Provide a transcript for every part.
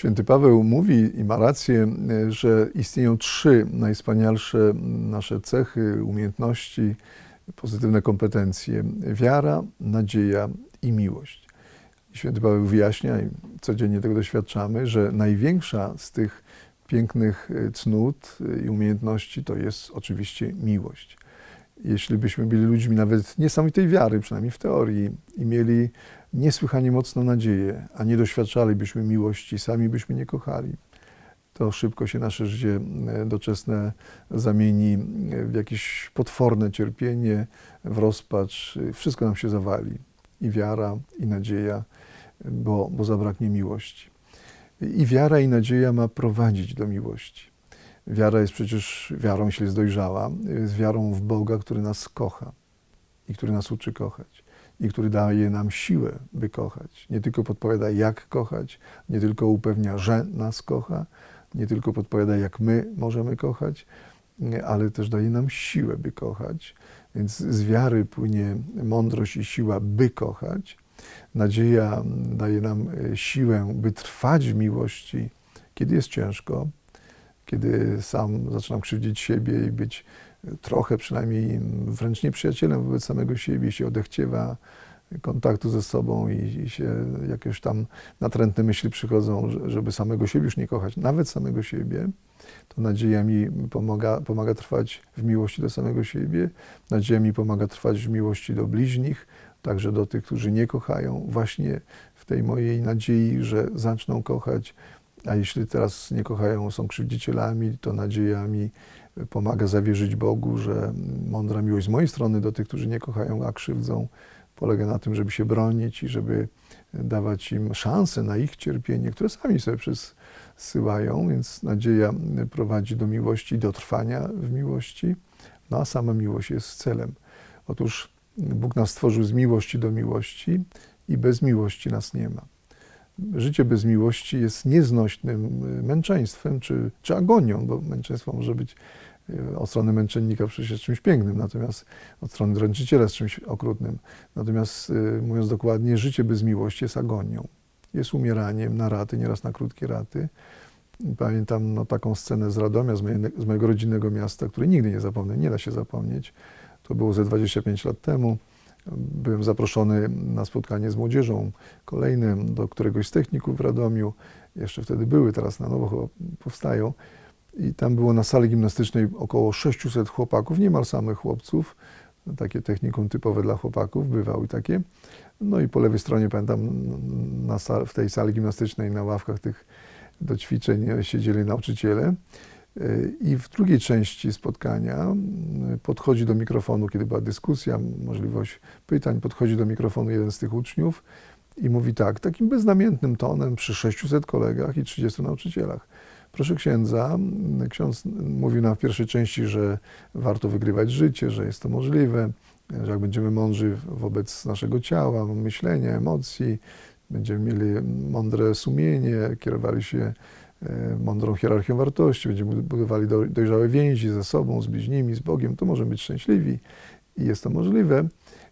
Święty Paweł mówi i ma rację, że istnieją trzy najwspanialsze nasze cechy, umiejętności, pozytywne kompetencje: wiara, nadzieja i miłość. Święty Paweł wyjaśnia, i codziennie tego doświadczamy, że największa z tych pięknych cnót i umiejętności to jest oczywiście miłość. Jeśli byśmy byli ludźmi nawet niesamowitej wiary, przynajmniej w teorii, i mieli niesłychanie mocną nadzieję, a nie doświadczalibyśmy miłości, sami byśmy nie kochali, to szybko się nasze życie e, doczesne zamieni w jakieś potworne cierpienie, w rozpacz. Wszystko nam się zawali. I wiara, i nadzieja, bo, bo zabraknie miłości. I wiara i nadzieja ma prowadzić do miłości. Wiara jest przecież wiarą, jeśli jest dojrzała, jest wiarą w Boga, który nas kocha i który nas uczy kochać i który daje nam siłę, by kochać. Nie tylko podpowiada, jak kochać, nie tylko upewnia, że nas kocha, nie tylko podpowiada, jak my możemy kochać, ale też daje nam siłę, by kochać. Więc z wiary płynie mądrość i siła, by kochać. Nadzieja daje nam e, siłę, by trwać w miłości, kiedy jest ciężko, kiedy sam zaczynam krzywdzić siebie i być trochę przynajmniej wręcz nieprzyjacielem wobec samego siebie, się odechciewa kontaktu ze sobą i, i się jakieś tam natrętne myśli przychodzą, żeby samego siebie już nie kochać, nawet samego siebie, to nadzieja mi pomaga, pomaga trwać w miłości do samego siebie, nadzieja mi pomaga trwać w miłości do bliźnich, także do tych, którzy nie kochają, właśnie w tej mojej nadziei, że zaczną kochać, a jeśli teraz nie kochają, są krzywdzicielami, to nadzieja mi pomaga zawierzyć Bogu, że mądra miłość z mojej strony do tych, którzy nie kochają, a krzywdzą, polega na tym, żeby się bronić i żeby dawać im szansę na ich cierpienie, które sami sobie przysyłają, więc nadzieja prowadzi do miłości, do trwania w miłości, no a sama miłość jest celem. Otóż Bóg nas stworzył z miłości do miłości i bez miłości nas nie ma. Życie bez miłości jest nieznośnym męczeństwem czy, czy agonią, bo męczeństwo może być od strony męczennika przecież czymś pięknym, natomiast od strony dręczyciela jest czymś okrutnym. Natomiast y, mówiąc dokładnie, życie bez miłości jest agonią. Jest umieraniem na raty, nieraz na krótkie raty. Pamiętam no, taką scenę z Radomia, z, z mojego rodzinnego miasta, której nigdy nie zapomnę, nie da się zapomnieć. To było ze 25 lat temu. Byłem zaproszony na spotkanie z młodzieżą kolejnym do któregoś z techników w Radomiu. Jeszcze wtedy były, teraz na nowo powstają. I tam było na sali gimnastycznej około 600 chłopaków, niemal samych chłopców. Takie technikum typowe dla chłopaków, bywały takie. No i po lewej stronie, pamiętam, na w tej sali gimnastycznej na ławkach tych do ćwiczeń siedzieli nauczyciele. I w drugiej części spotkania podchodzi do mikrofonu, kiedy była dyskusja, możliwość pytań, podchodzi do mikrofonu jeden z tych uczniów i mówi tak, takim beznamiętnym tonem przy 600 kolegach i 30 nauczycielach. Proszę księdza, ksiądz mówił nam w pierwszej części, że warto wygrywać życie, że jest to możliwe, że jak będziemy mądrzy wobec naszego ciała, myślenia, emocji, będziemy mieli mądre sumienie, kierowali się mądrą hierarchią wartości, będziemy budowali dojrzałe więzi ze sobą, z bliźnimi, z Bogiem, to możemy być szczęśliwi i jest to możliwe.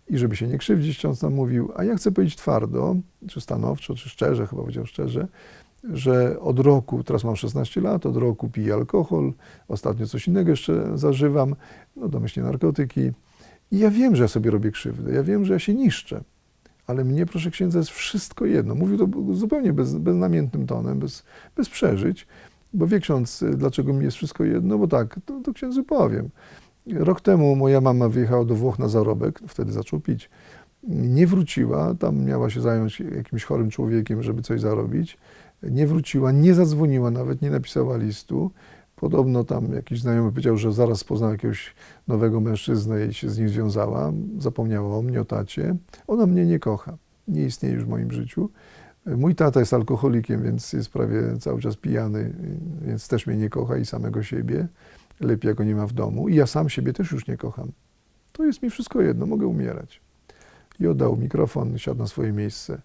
I żeby się nie krzywdzić, ksiądz nam mówił, a ja chcę powiedzieć twardo, czy stanowczo, czy szczerze, chyba powiedział szczerze, że od roku, teraz mam 16 lat, od roku piję alkohol, ostatnio coś innego jeszcze zażywam, no domyślnie narkotyki. I ja wiem, że ja sobie robię krzywdę, ja wiem, że ja się niszczę, ale mnie, proszę księdza, jest wszystko jedno. Mówił to zupełnie bez, beznamiętnym tonem, bez, bez przeżyć, bo wie ksiądz, dlaczego mi jest wszystko jedno, bo tak, to, to księdzu powiem. Rok temu moja mama wyjechała do Włoch na zarobek, wtedy zaczął pić. Nie wróciła, tam miała się zająć jakimś chorym człowiekiem, żeby coś zarobić nie wróciła, nie zadzwoniła, nawet nie napisała listu. Podobno tam jakiś znajomy powiedział, że zaraz poznał jakiegoś nowego mężczyznę i się z nim związała. Zapomniała o mnie, o tacie. Ona mnie nie kocha. Nie istnieje już w moim życiu. Mój tata jest alkoholikiem, więc jest prawie cały czas pijany, więc też mnie nie kocha i samego siebie. Lepiej, jak go nie ma w domu. I ja sam siebie też już nie kocham. To jest mi wszystko jedno, mogę umierać. I oddał mikrofon, siadł na swoje miejsce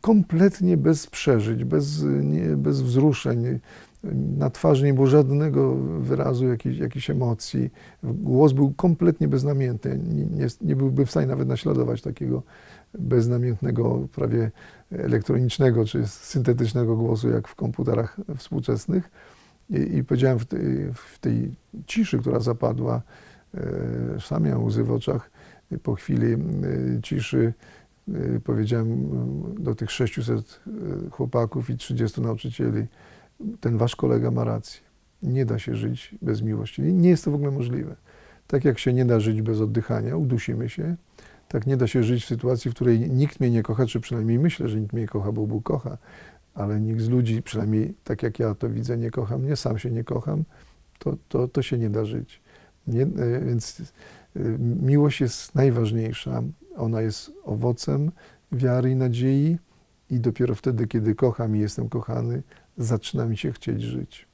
kompletnie bez przeżyć, bez, nie, bez wzruszeń, Na twarzy nie było żadnego wyrazu jakiejś, jakiejś emocji. Głos był kompletnie beznamiętny. Nie, nie, nie byłby w stanie nawet naśladować takiego beznamiętnego, prawie elektronicznego czy syntetycznego głosu, jak w komputerach współczesnych. I, i powiedziałem w tej, w tej ciszy, która zapadła, e, sam miałem łzy w oczach, po chwili e, ciszy powiedziałem e, do tych 600 e, chłopaków i 30 nauczycieli, ten wasz kolega ma rację. Nie da się żyć bez miłości. Nie jest to w ogóle możliwe. Tak jak się nie da żyć bez oddychania, udusimy się, tak nie da się żyć w sytuacji, w której nikt mnie nie kocha, czy przynajmniej myślę, że nikt mnie nie kocha, bo Bóg kocha, ale nikt z ludzi, przynajmniej tak jak ja to widzę, nie kocha mnie, sam się nie kocham, to, to, to się nie da żyć. Nie, więc miłość jest najważniejsza. Ona jest owocem wiary i nadziei i dopiero wtedy, kiedy kocham i jestem kochany, zaczyna mi się chcieć żyć.